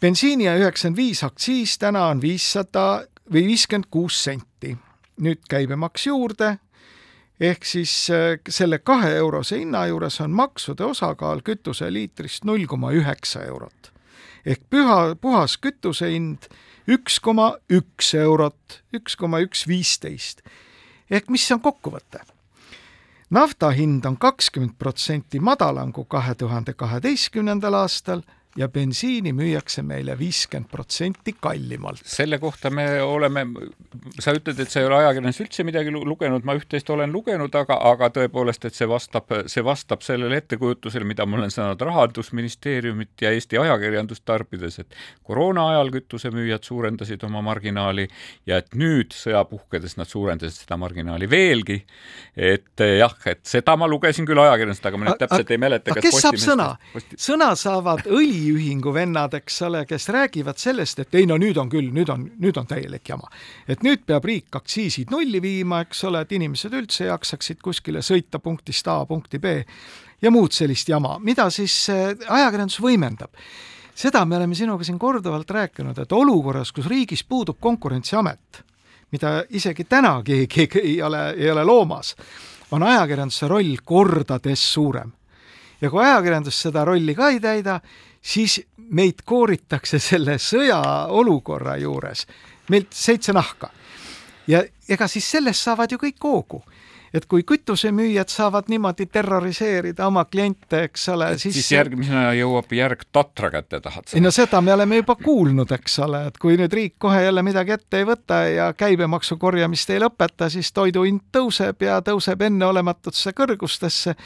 bensiini ja üheksakümmend viis aktsiis täna on viissada või viiskümmend kuus senti. nüüd käibemaks juurde, ehk siis äh, selle kahe eurose hinna juures on maksude osakaal kütuseliitrist null koma üheksa eurot. ehk püha, puhas kütuse hind üks koma üks eurot, üks koma üks viisteist. ehk mis on kokkuvõte? nafta hind on kakskümmend protsenti madalam kui kahe tuhande kaheteistkümnendal aastal ja bensiini müüakse meile viiskümmend protsenti kallimalt. selle kohta me oleme, sa ütled, et sa ei ole ajakirjanduses üldse midagi lugenud, ma üht-teist olen lugenud, aga, aga tõepoolest, et see vastab, see vastab sellele ettekujutusele, mida ma olen saanud Rahandusministeeriumit ja Eesti ajakirjandust tarbides, et koroona ajal kütusemüüjad suurendasid oma marginaali ja et nüüd sõja puhkedes nad suurendasid seda marginaali veelgi. et jah, et seda ma lugesin küll ajakirjandusest, aga ma nüüd täpselt ei mäleta, kas kes saab sõna sõna saavad õli äriühingu vennad, eks ole, kes räägivad sellest, et ei no nüüd on küll, nüüd on, nüüd on täielik jama. et nüüd peab riik aktsiisid nulli viima, eks ole, et inimesed üldse jaksaksid kuskile sõita punktist A punkti B ja muud sellist jama, mida siis äh, ajakirjandus võimendab seda me oleme sinuga siin korduvalt rääkinud, et olukorras, kus riigis puudub Konkurentsiamet, mida isegi täna keegi ei ole, ei ole loomas, on ajakirjanduse roll kordades suurem. ja kui ajakirjandus seda rolli ka ei täida, siis meid kooritakse selle sõjaolukorra juures, meilt seitse nahka. ja ega siis sellest saavad ju kõik hoogu et kui kütusemüüjad saavad niimoodi terroriseerida oma kliente, eks ole, siis siis järgmisena jõuab järg Tatra kätte, tahad sa? ei no seda me oleme juba kuulnud, eks ole, et kui nüüd riik kohe jälle midagi ette ei võta ja käibemaksu korjamist ei lõpeta, siis toidu hind tõuseb ja tõuseb enneolematutesse kõrgustesse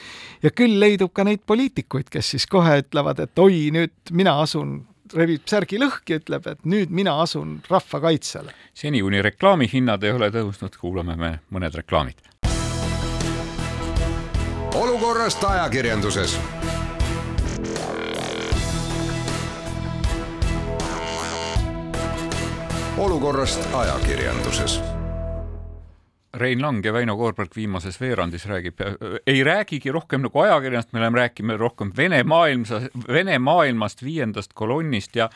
ja küll leidub ka neid poliitikuid, kes siis kohe ütlevad, et oi, nüüd mina asun rebib särgi lõhki, ütleb, et nüüd mina asun rahva kaitsele. seni, kuni reklaamihinnad ei ole tõusnud, kuulame me mõned reklaamid. Olukorrast ajakirjanduses. olukorrast ajakirjanduses Rein Lang ja Väino Koorberg viimases veerandis räägib, ei räägigi rohkem nagu ajakirjandust, me oleme rääkima rohkem Vene maailma, Vene maailmast, viiendast kolonnist ja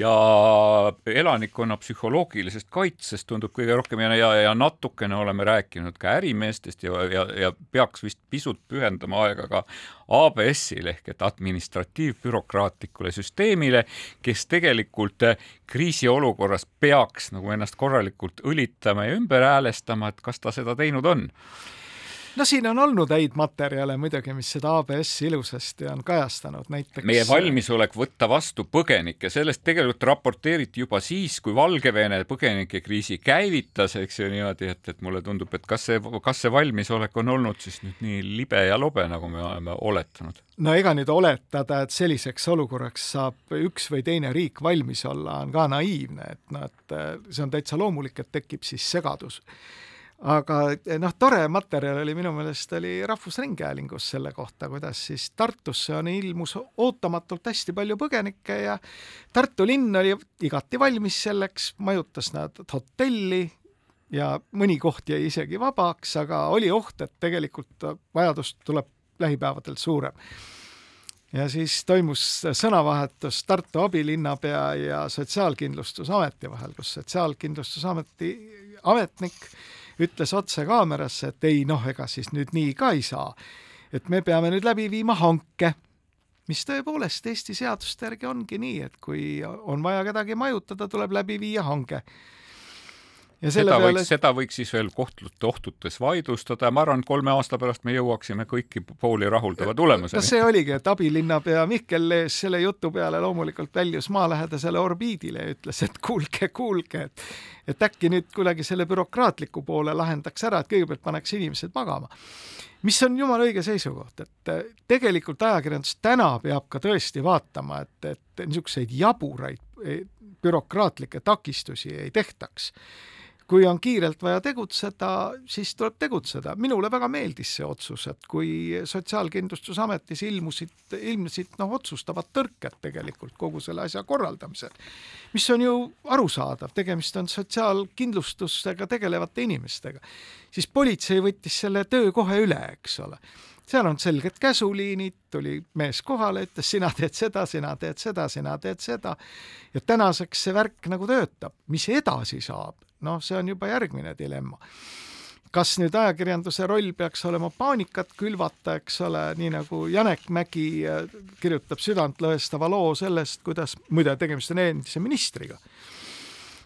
ja elanikkonna psühholoogilisest kaitsest tundub kõige rohkem ja, ja, ja natukene oleme rääkinud ka ärimeestest ja, ja, ja peaks vist pisut pühendama aega ka ABS-ile ehk et administratiivbürokraatlikule süsteemile, kes tegelikult kriisiolukorras peaks nagu ennast korralikult õlitama ja ümber häälestama, et kas ta seda teinud on no siin on olnud häid materjale muidugi, mis seda ABS-i ilusasti on kajastanud, näiteks meie valmisolek võtta vastu põgenikke, sellest tegelikult raporteeriti juba siis, kui Valgevene põgenikekriisi käivitas, eks ju niimoodi, et, et mulle tundub, et kas see, kas see valmisolek on olnud siis nüüd nii libe ja lobe, nagu me oleme oletanud? no ega nüüd oletada, et selliseks olukorraks saab üks või teine riik valmis olla, on ka naiivne, et noh, et see on täitsa loomulik, et tekib siis segadus aga noh, tore materjal oli minu meelest oli Rahvusringhäälingus selle kohta, kuidas siis Tartusse on, ilmus ootamatult hästi palju põgenikke ja Tartu linn oli igati valmis selleks, majutas nad hotelli ja mõni koht jäi isegi vabaks, aga oli oht, et tegelikult vajadus tuleb lähipäevadel suurem. ja siis toimus sõnavahetus Tartu abilinnapea ja Sotsiaalkindlustusameti vahel, kus Sotsiaalkindlustusameti ametnik ütles otse kaamerasse, et ei noh, ega siis nüüd nii ka ei saa. et me peame nüüd läbi viima hanke, mis tõepoolest Eesti seaduste järgi ongi nii, et kui on vaja kedagi majutada, tuleb läbi viia hange seda peale... võiks, seda võiks siis veel kohtute ohtutes vaidlustada ja ma arvan, et kolme aasta pärast me jõuaksime kõiki pooli rahuldava tulemuseni. no see oligi, et abilinnapea Mihkel Lees selle jutu peale loomulikult väljus maalähedasele orbiidile ja ütles, et kuulge, kuulge, et et äkki nüüd kuidagi selle bürokraatliku poole lahendaks ära, et kõigepealt paneks inimesed magama. mis on jumala õige seisukoht, et tegelikult ajakirjandus täna peab ka tõesti vaatama, et, et niisuguseid jaburaid eh, bürokraatlikke takistusi ei tehtaks kui on kiirelt vaja tegutseda, siis tuleb tegutseda. minule väga meeldis see otsus, et kui Sotsiaalkindlustusametis ilmusid, ilmnesid noh, otsustavad tõrked tegelikult kogu selle asja korraldamisel, mis on ju arusaadav, tegemist on sotsiaalkindlustusega tegelevate inimestega, siis politsei võttis selle töö kohe üle, eks ole seal on selged käsuliinid, tuli mees kohale, ütles, sina teed seda, sina teed seda, sina teed seda. ja tänaseks see värk nagu töötab. mis edasi saab, noh, see on juba järgmine dilemma. kas nüüd ajakirjanduse roll peaks olema paanikat külvata, eks ole, nii nagu Janek Mägi äh, kirjutab südantlõhestava loo sellest, kuidas, muide, tegemist on endise ministriga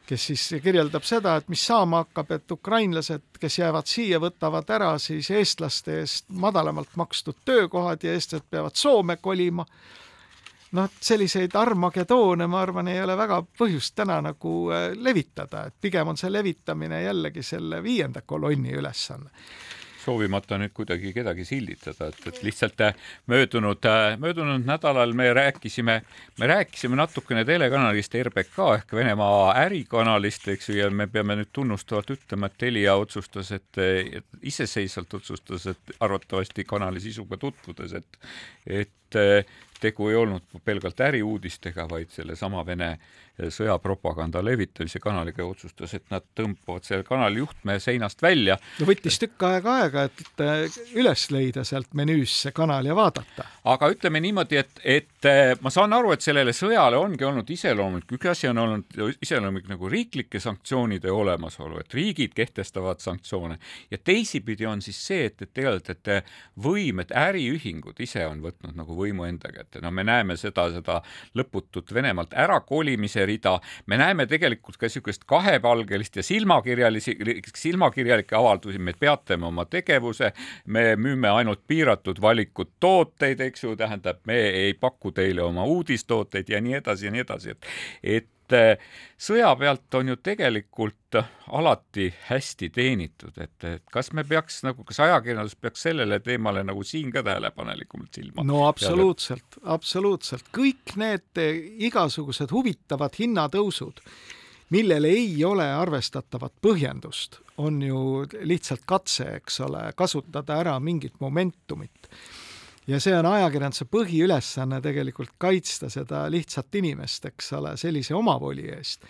kes siis kirjeldab seda, et mis saama hakkab, et ukrainlased, kes jäävad siia, võtavad ära siis eestlaste eest madalamalt makstud töökohad ja eestlased peavad Soome kolima noh, selliseid armagedoone, ma arvan, ei ole väga põhjust täna nagu äh, levitada, et pigem on see levitamine jällegi selle viienda kolonni ülesanne. Soovimata nüüd kuidagi kedagi silditada, et, et lihtsalt äh, möödunud, äh, möödunud nädalal me rääkisime, me rääkisime natukene telekanalist RBK ehk Venemaa ärikanalist, eks ju, ja me peame nüüd tunnustavalt ütlema, et Telia otsustas, et, et iseseisvalt otsustas, et arvatavasti kanali sisuga tutvudes, et, et tegu ei olnud pelgalt äriuudistega, vaid sellesama Vene sõjapropaganda levitamise kanaliga ja otsustas, et nad tõmbavad selle kanali juhtme seinast välja. no võttis tükk aega aega, et üles leida sealt menüüst see kanal ja vaadata. aga ütleme niimoodi, et, et ma saan aru, et sellele sõjale ongi olnud iseloomulik, üks asi on olnud iseloomulik nagu riiklike sanktsioonide olemasolu, et riigid kehtestavad sanktsioone ja teisipidi on siis see, et, et tegelikult, et võim, et äriühingud ise on võtnud nagu võimu enda kätte. no me näeme seda, seda lõputut Venemaalt ärakolimise rida, me näeme tegelikult ka niisugust kahepalgelist ja silmakirjalisi, silmakirjalikke avaldusi, me peatame oma tegevuse, me müüme ainult piiratud valikut tooteid, eks ju, tähendab, me ei paku teile oma uudistooteid ja nii edasi ja nii edasi, et et et eh, sõja pealt on ju tegelikult alati hästi teenitud, et, et kas me peaks nagu, kas ajakirjandus peaks sellele teemale nagu siin ka tähelepanelikumalt silma? no absoluutselt, absoluutselt, kõik need igasugused huvitavad hinnatõusud, millel ei ole arvestatavat põhjendust, on ju lihtsalt katse, eks ole, kasutada ära mingit momentumit ja see on ajakirjanduse põhiülesanne tegelikult kaitsta seda lihtsat inimest, eks ole, sellise omavoli eest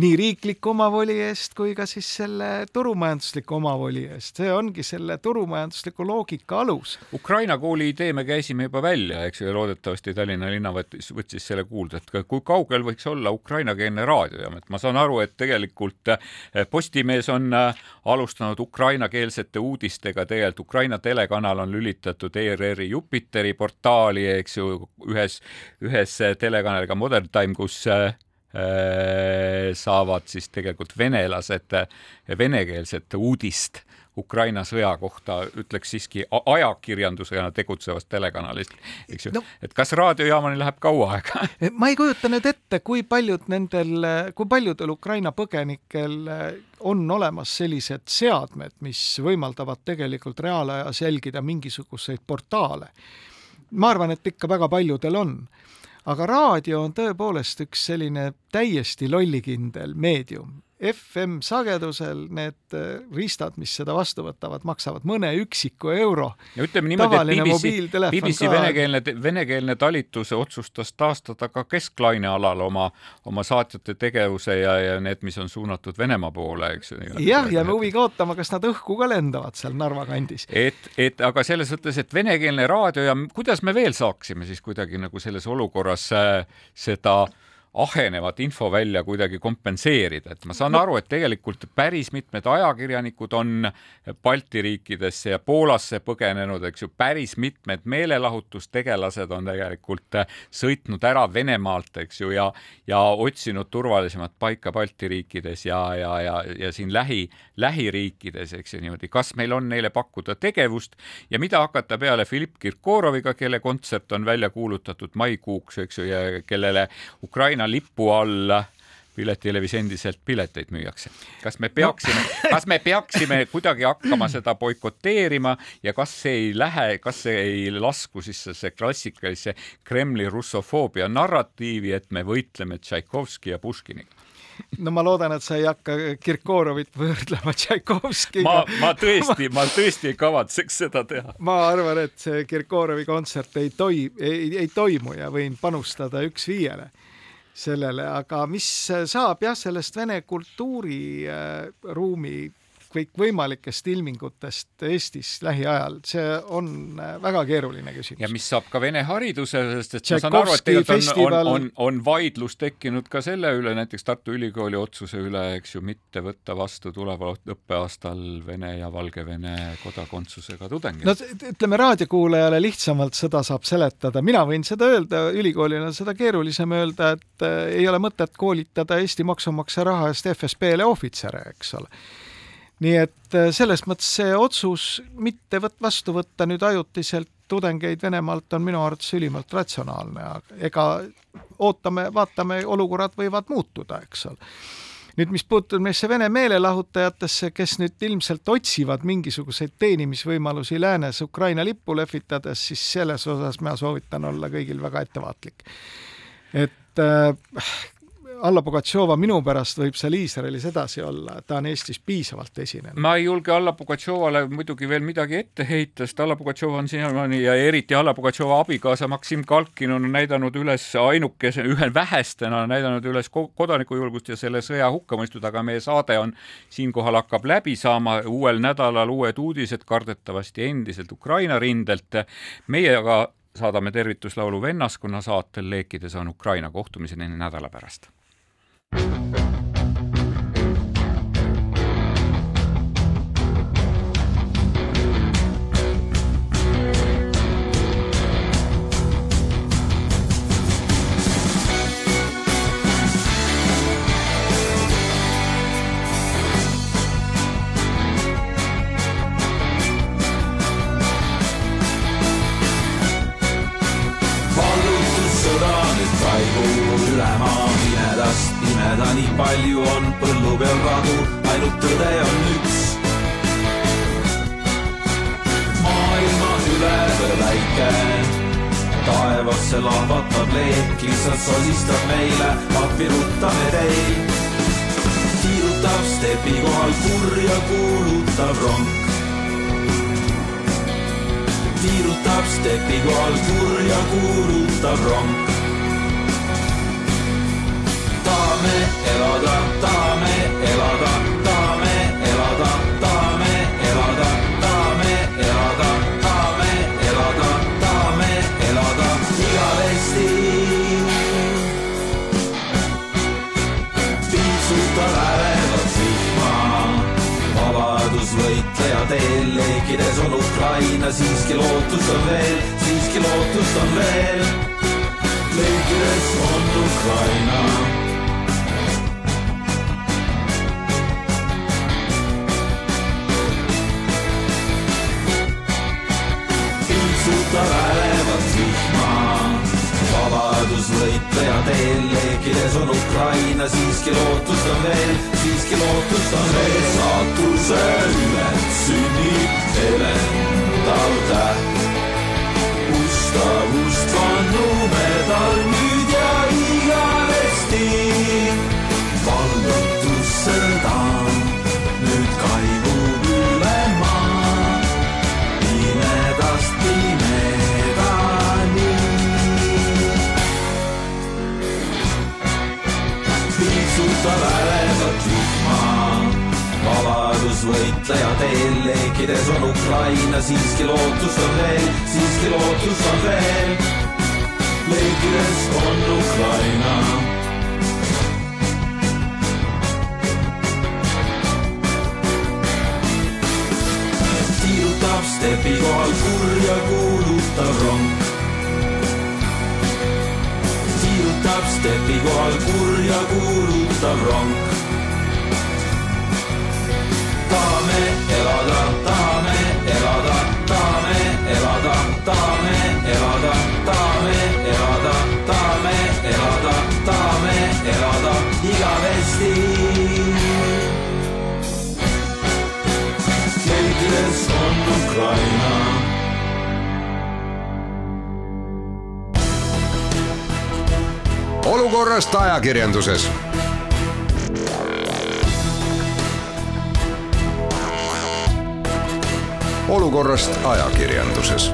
nii riikliku omavoli eest kui ka siis selle turumajandusliku omavoli eest, see ongi selle turumajandusliku loogika alus. Ukraina kooli idee me käisime juba välja, eks ju, loodetavasti Tallinna linna võttis, võttis selle kuulda, et kui kaugel võiks olla ukrainakeelne raadiojaam, et ma saan aru, et tegelikult eh, Postimees on eh, alustanud ukrainakeelsete uudistega, tegelikult Ukraina telekanal on lülitatud ERR-i Jupiteri portaali, eks ju, ühes, ühes telekanaliga Modern Time, kus eh, saavad siis tegelikult venelased äh, venekeelset uudist Ukraina sõja kohta, ütleks siiski ajakirjandusena tegutsevast telekanalist, eks ju no,. et kas raadiojaamani läheb kaua aega ma ei kujuta nüüd ette, kui paljud nendel, kui paljudel Ukraina põgenikel on olemas sellised seadmed, mis võimaldavad tegelikult reaalajas jälgida mingisuguseid portaale. ma arvan, et ikka väga paljudel on aga raadio on tõepoolest üks selline täiesti lollikindel meedium. FM-sagedusel need äh, riistad, mis seda vastu võtavad, maksavad mõne üksiku euro. ja ütleme niimoodi, et BBC, BBC venekeelne, venekeelne talitus otsustas taastada ka kesklaine alal oma, oma saatjate tegevuse ja, ja need, mis on suunatud Venemaa poole, eks ju. jah, jääme huviga ootama, kas nad õhku ka lendavad seal Narva kandis. et, et aga selles mõttes, et venekeelne raadio ja kuidas me veel saaksime siis kuidagi nagu selles olukorras äh, seda äh, ahenevat infovälja kuidagi kompenseerida, et ma saan aru, et tegelikult päris mitmed ajakirjanikud on Balti riikidesse ja Poolasse põgenenud, eks ju, päris mitmed meelelahutustegelased on tegelikult sõitnud ära Venemaalt, eks ju, ja ja otsinud turvalisemat paika Balti riikides ja, ja, ja, ja siin lähi, lähiriikides, eks ju, niimoodi, kas meil on neile pakkuda tegevust ja mida hakata peale Filipp Kirkoroviga, kelle kontsert on välja kuulutatud maikuuks, eks ju, ja kellele Ukraina Ukraina lipu all piletitelevis endiselt pileteid müüakse. kas me peaksime no. kas me peaksime kuidagi hakkama seda boikoteerima ja kas see ei lähe, kas see ei lasku siis see klassikalisse Kremli russofoobia narratiivi, et me võitleme Tšaikovski ja Puškiniga? no ma loodan, et sa ei hakka Kirkorovit võrdlema Tšaikovskiga. ma, ma tõesti, ma tõesti ei kavatseks seda teha. ma arvan, et see Kirkorovi kontsert ei toi-, ei, ei toimu ja võin panustada üks viiele sellele, aga mis saab jah, sellest vene kultuuriruumi äh, kõikvõimalikest ilmingutest Eestis lähiajal, see on äh, väga keeruline küsimus. ja mis saab ka vene haridusest, et Tšaikovski ma saan aru, et tegelikult on, on, on, on vaidlus tekkinud ka selle üle, näiteks Tartu Ülikooli otsuse üle, eks ju, mitte võtta vastu tuleval õppeaastal Vene ja Valgevene kodakondsusega tudengeid. no ütleme raadiokuulajale lihtsamalt seda saab seletada, mina võin seda öelda, ülikoolil on seda keerulisem öelda, et äh, ei ole mõtet koolitada Eesti maksumaksja raha eest FSB-le ohvitsere, eks ole nii et äh, selles mõttes see otsus mitte võt-, vastu võtta nüüd ajutiselt tudengeid Venemaalt on minu arvates ülimalt ratsionaalne, ega ootame, vaatame, olukorrad võivad muutuda, eks ole. nüüd, mis puutub neisse Vene meelelahutajatesse, kes nüüd ilmselt otsivad mingisuguseid teenimisvõimalusi läänes Ukraina lippu lehvitades, siis selles osas ma soovitan olla kõigil väga ettevaatlik. et äh, Alla Pugatšova minu pärast võib seal Iisraelis edasi olla, ta on Eestis piisavalt esinenud. ma ei julge Alla Pugatšovale muidugi veel midagi ette heita, sest Alla Pugatšova on siiamaani ja eriti Alla Pugatšova abikaasa Maksim Kalkin on näidanud üles ainukese, ühe vähestena näidanud üles kodanikujulgust ja selle sõja hukka mõistnud, aga meie saade on siinkohal hakkab läbi saama, uuel nädalal uued uudised kardetavasti endiselt Ukraina rindelt. meie aga saadame tervituslaulu vennaskonna saatel Leekides on Ukraina kohtumiseni nädala pärast Thank you. Pimeda nii palju on põllu peal radu, ainult tõde on üks. maailma üle veel väike, taevasse lahvatab leek, lihtsalt sosistab meile, appi ruttame teid. tiirutab stepi kohal kurja kuulutav rong tiirutab stepi kohal kurja kuulutav rong tahame elada, tahame elada, tahame elada, tahame elada, tahame elada, tahame elada, tahame elada igavesti. piitsutab ärevat vihma, vabadusvõitleja teel leekides on Ukraina, siiski lootust on veel, siiski lootust on veel. leekides on Ukraina vabadusvõitleja teel leekides on Ukraina, siiski lootust on veel, siiski lootust on veel. saatuse üle sünnib elendav täht. ustavust leekides on Ukraina, siiski lootust on veel, siiski lootust on veel. leekides on Ukraina tiirutab stepi kohal kurja kuulutav rong. tiirutab stepi kohal kurja kuulutav rong. Tahame elada, tahame elada, tahame elada, tahame elada, tahame elada, tahame elada, tahame elada igavesti leekides on Ukraina. olukorrast ajakirjanduses. Olukorrast ajakirjanduses